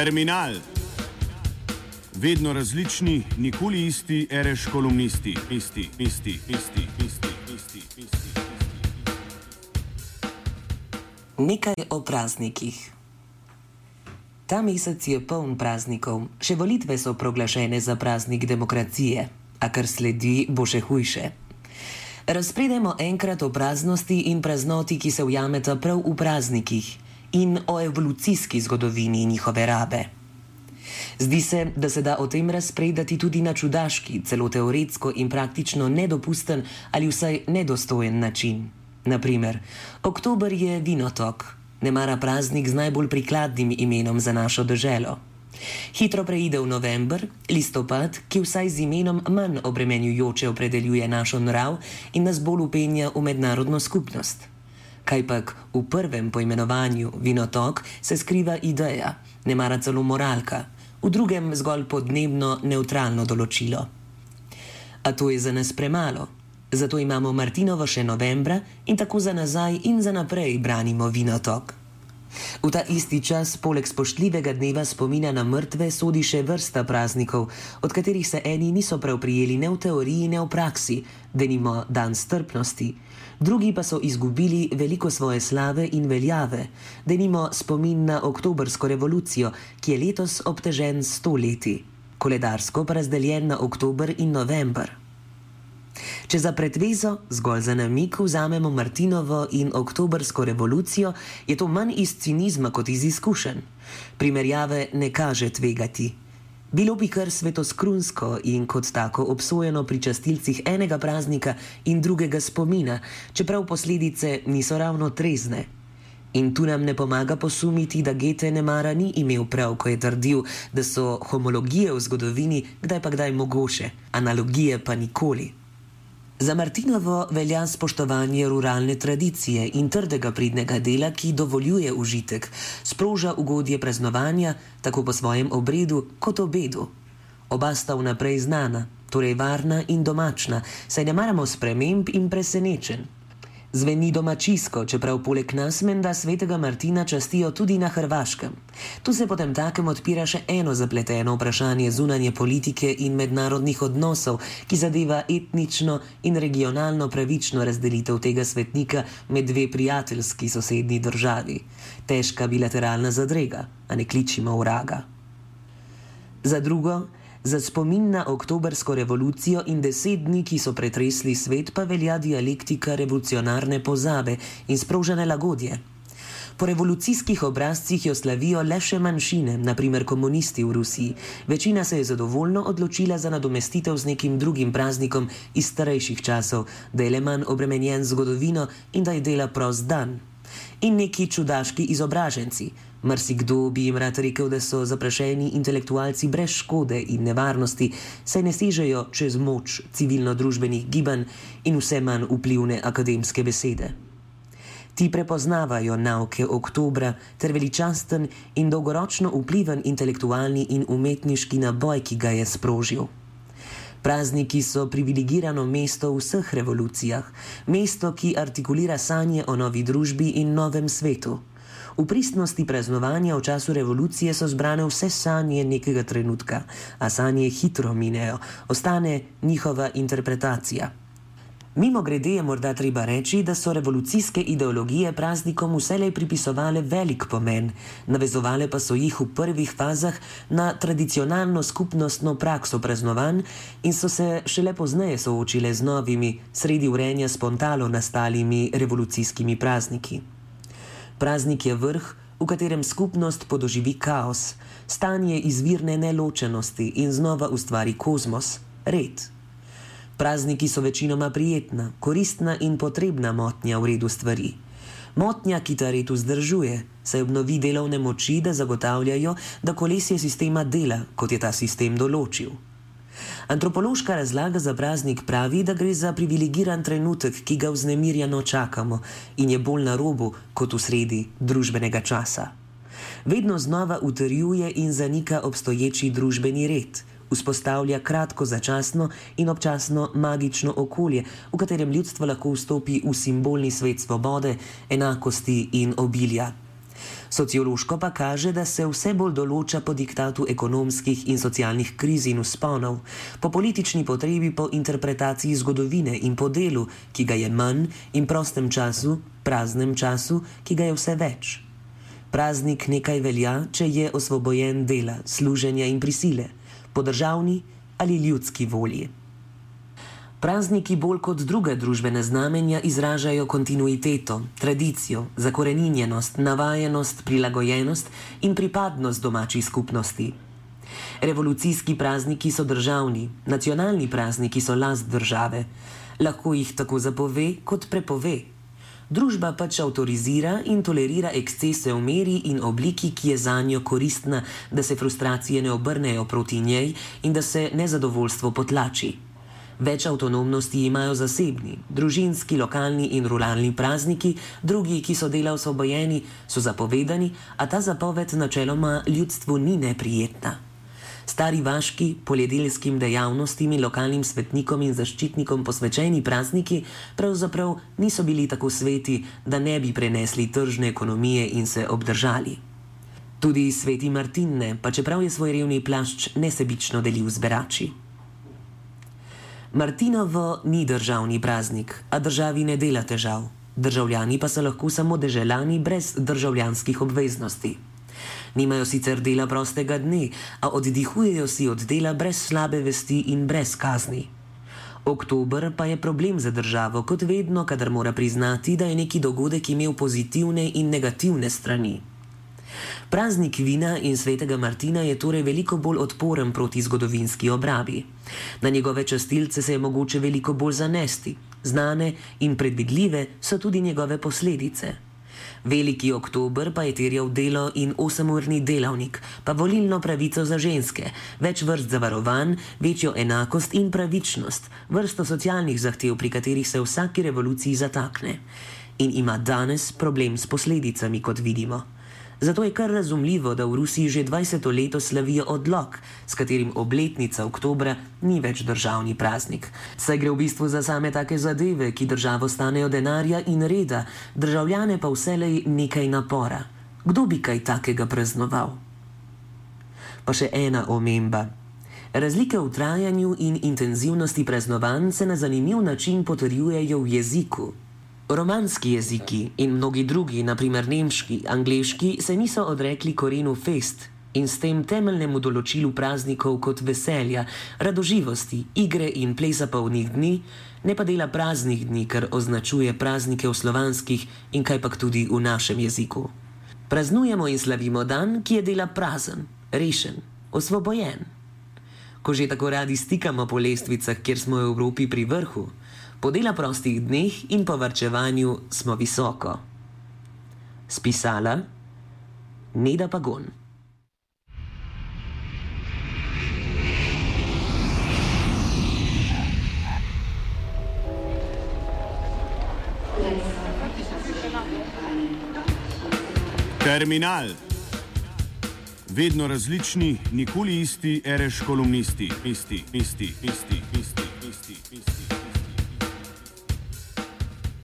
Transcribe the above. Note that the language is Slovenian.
Terminal. Vedno različni, nikoli isti, reš kolumnisti, isti, isti, isti, isti, isti, isti. Nekaj o praznikih. Ta mesec je poln praznikov, še volitve so proglašene za praznik demokracije, a kar sledi, bo še hujše. Razpredemo enkrat o praznosti in praznoti, ki se ujameta prav v praznikih in o evolucijski zgodovini njihove rabe. Zdi se, da se da o tem razpredati tudi na čudaški, celo teoretsko in praktično nedopusten ali vsaj nedostojen način. Naprimer, oktober je vinotok, ne mara praznik z najbolj prikladnim imenom za našo državo. Hitro preide v november, listopad, ki vsaj z imenom manj obremenjujoče opredeljuje našo narav in nas bolj upenja v mednarodno skupnost. Kajpak v prvem poimenovanju vinotok se skriva ideja, ne mara celo moralka, v drugem zgolj podnebno neutralno določilo. A to je za nas premalo, zato imamo Martinovo še novembra in tako za nazaj in za naprej branimo vinotok. V ta isti čas, poleg spoštljivega dneva spomina na mrtve, sodi še vrsta praznikov, od katerih se eni niso prav prijeli ne v teoriji, ne v praksi, denimo dan strpnosti, drugi pa so izgubili veliko svoje slave in veljave, denimo spomin na oktobrsko revolucijo, ki je letos obtežen sto leti, koledarsko pa razdeljen na oktober in november. Če za pretvezo, zgolj za namik, vzamemo Martinovo in oktobrsko revolucijo, je to manj iz cinizma kot iz izkušenj. Primerjave ne kaže tvegati. Bilo bi kar svetoskrunsko in kot tako obsojeno pri častilcih enega praznika in drugega spomina, čeprav posledice niso ravno trezne. In tu nam ne pomaga posumiti, da Gete ne mara ni imel prav, ko je trdil, da so homologije v zgodovini kdaj pa kdaj mogoče, analogije pa nikoli. Za Martinovo velja spoštovanje ruralne tradicije in trdega pridnega dela, ki dovoljuje užitek, sproža ugodje praznovanja, tako po svojem obredu kot obedu. Oba sta vnaprej znana, torej varna in domačna, saj ne maramo sprememb in presenečenj. Zveni domačijsko, čeprav poleg nas menda svetega Martina častijo tudi na Hrvaškem. Tu se potem takem odpira še eno zapleteno vprašanje zunanje politike in mednarodnih odnosov, ki zadeva etnično in regionalno pravično razdelitev tega svetnika med dve prijateljski sosednji državi. Težka bilateralna zadrega, a ne kličimo vraga. Za drugo, Za spomin na oktobrsko revolucijo in deset dni, ki so pretresli svet, pa velja dialektika revolucionarne pozabe in sprožene lagodje. Po revolucijskih obrazcih jo slavijo le še manjšine, naprimer komunisti v Rusiji. Večina se je zadovoljno odločila za nadomestitev z nekim drugim praznikom iz starejših časov, da je le manj obremenjen zgodovino in da je dela prost dan. In neki čudaški izobraženci. Mrsikdo bi jim rad rekel, da so zaprašeni intelektualci brez škode in nevarnosti, saj ne sežejo čez moč civilno-družbenih gibanj in vse manj vplivne akademske besede. Ti prepoznavajo nauke oktobra ter veličasten in dolgoročno vpliven intelektualni in umetniški naboj, ki ga je sprožil. Prazniki so privilegirano mesto v vseh revolucijah, mesto, ki artikulira sanje o novi družbi in novem svetu. V pristnosti praznovanja v času revolucije so zbrane vse sanje nekega trenutka, a sanje hitro minejo, ostane njihova interpretacija. Mimo grede je morda treba reči, da so revolucijske ideologije praznikom vselej pripisovale velik pomen, navezovale pa so jih v prvih fazah na tradicionalno skupnostno prakso praznovanj in so se šele pozneje soočile z novimi, sredi urenja spontano nastalimi revolucijskimi prazniki. Praznik je vrh, v katerem skupnost podoživi kaos, stanje izvirne neločenosti in znova ustvari kozmos, red. Prazniki so večinoma prijetna, koristna in potrebna motnja v redu stvari. Motnja, ki ta red vzdržuje, saj obnovi delovne moči, da zagotavljajo, da kolesje sistema dela, kot je ta sistem določil. Antropološka razlaga za praznik pravi, da gre za privilegiran trenutek, ki ga vznemirjeno čakamo in je bolj na robu kot v sredi družbenega časa. Vedno znova utrjuje in zanika obstoječi družbeni red, vzpostavlja kratko začasno in občasno magično okolje, v katerem ljudstvo lahko vstopi v simbolni svet svobode, enakosti in obilja. Sociološko pa kaže, da se vse bolj določa po diktatu ekonomskih in socialnih kriz in usponov, po politični potrebi po interpretaciji zgodovine in po delu, ki ga je manj, in prostem času, praznem času, ki ga je vse več. Praznik nekaj velja, če je osvobojen dela, služenja in prisile, po državni ali ljudski volji. Prazniki bolj kot druge družbene znamenja izražajo kontinuiteto, tradicijo, zakoreninjenost, navajenost, prilagojenost in pripadnost domači skupnosti. Revolucijski prazniki so državni, nacionalni prazniki so last države. Lahko jih tako zapove kot prepove. Družba pač avtorizira in tolerira ekscese v meri in obliki, ki je za njo koristna, da se frustracije ne obrnejo proti njej in da se nezadovoljstvo potlači. Več avtonomnosti imajo zasebni, družinski, lokalni in ruralni prazniki, drugi, ki so dela osvobojeni, so zapovedani, a ta zapoved načeloma ljudstvu ni neprijetna. Stari vaški, poljedelskim dejavnostim in lokalnim svetnikom in zaščitnikom posvečeni prazniki pravzaprav niso bili tako sveti, da ne bi prenesli tržne ekonomije in se obdržali. Tudi sveti Martin ne, pa čeprav je svoj revni plašč nesebično delil z berači. Martinovo ni državni praznik, a državi ne dela težav. Državljani pa so lahko samo državljani brez državljanskih obveznosti. Nimajo sicer dela prostega dne, a oddihujejo si od dela brez slabe vesti in brez kazni. Oktober pa je problem za državo, kot vedno, kadar mora priznati, da je neki dogodek imel pozitivne in negativne strani. Praznik vina in svetega Martina je torej veliko bolj odporen proti zgodovinski obrabi. Na njegove častilce se je mogoče veliko bolj zanesti. Znane in predvidljive so tudi njegove posledice. Veliki oktober pa je terjal delo in osemurni delavnik, pa volilno pravico za ženske, več vrst zavarovanj, večjo enakost in pravičnost, vrsto socialnih zahtev, pri katerih se vsaki revoluciji zatakne. In ima danes problem s posledicami, kot vidimo. Zato je kar razumljivo, da v Rusiji že 20 let slavijo odlog, s katerim obletnica oktobra ni več državni praznik. Saj gre v bistvu za same take zadeve, ki državo stanejo denarja in reda, državljane pa vselej nekaj napora. Kdo bi kaj takega praznoval? Pa še ena omemba. Razlike v trajanju in intenzivnosti praznovanj se na zanimiv način potrjujejo v jeziku. Romanski jeziki in mnogi drugi, naprimer nemški, angliški, se niso odrekli korenu fest in s tem temeljnemu določilu praznikov kot veselja, radoživosti, igre in plesa polnih dni, ne pa dela praznih dni, kar označuje praznike v slovanskih in kaj pa tudi v našem jeziku. Praznujemo in slavimo dan, ki je dela prazen, rešen, osvobojen. Ko že tako radi stikamo po lestvicah, kjer smo v Evropi pri vrhu, Po dela prostih dneh in po vrčevanju smo visoko. Spisala Neda Pagon. Terminal. Vedno različni, nikoli isti, ereš kolumnisti, isti, isti, isti, isti, isti. isti.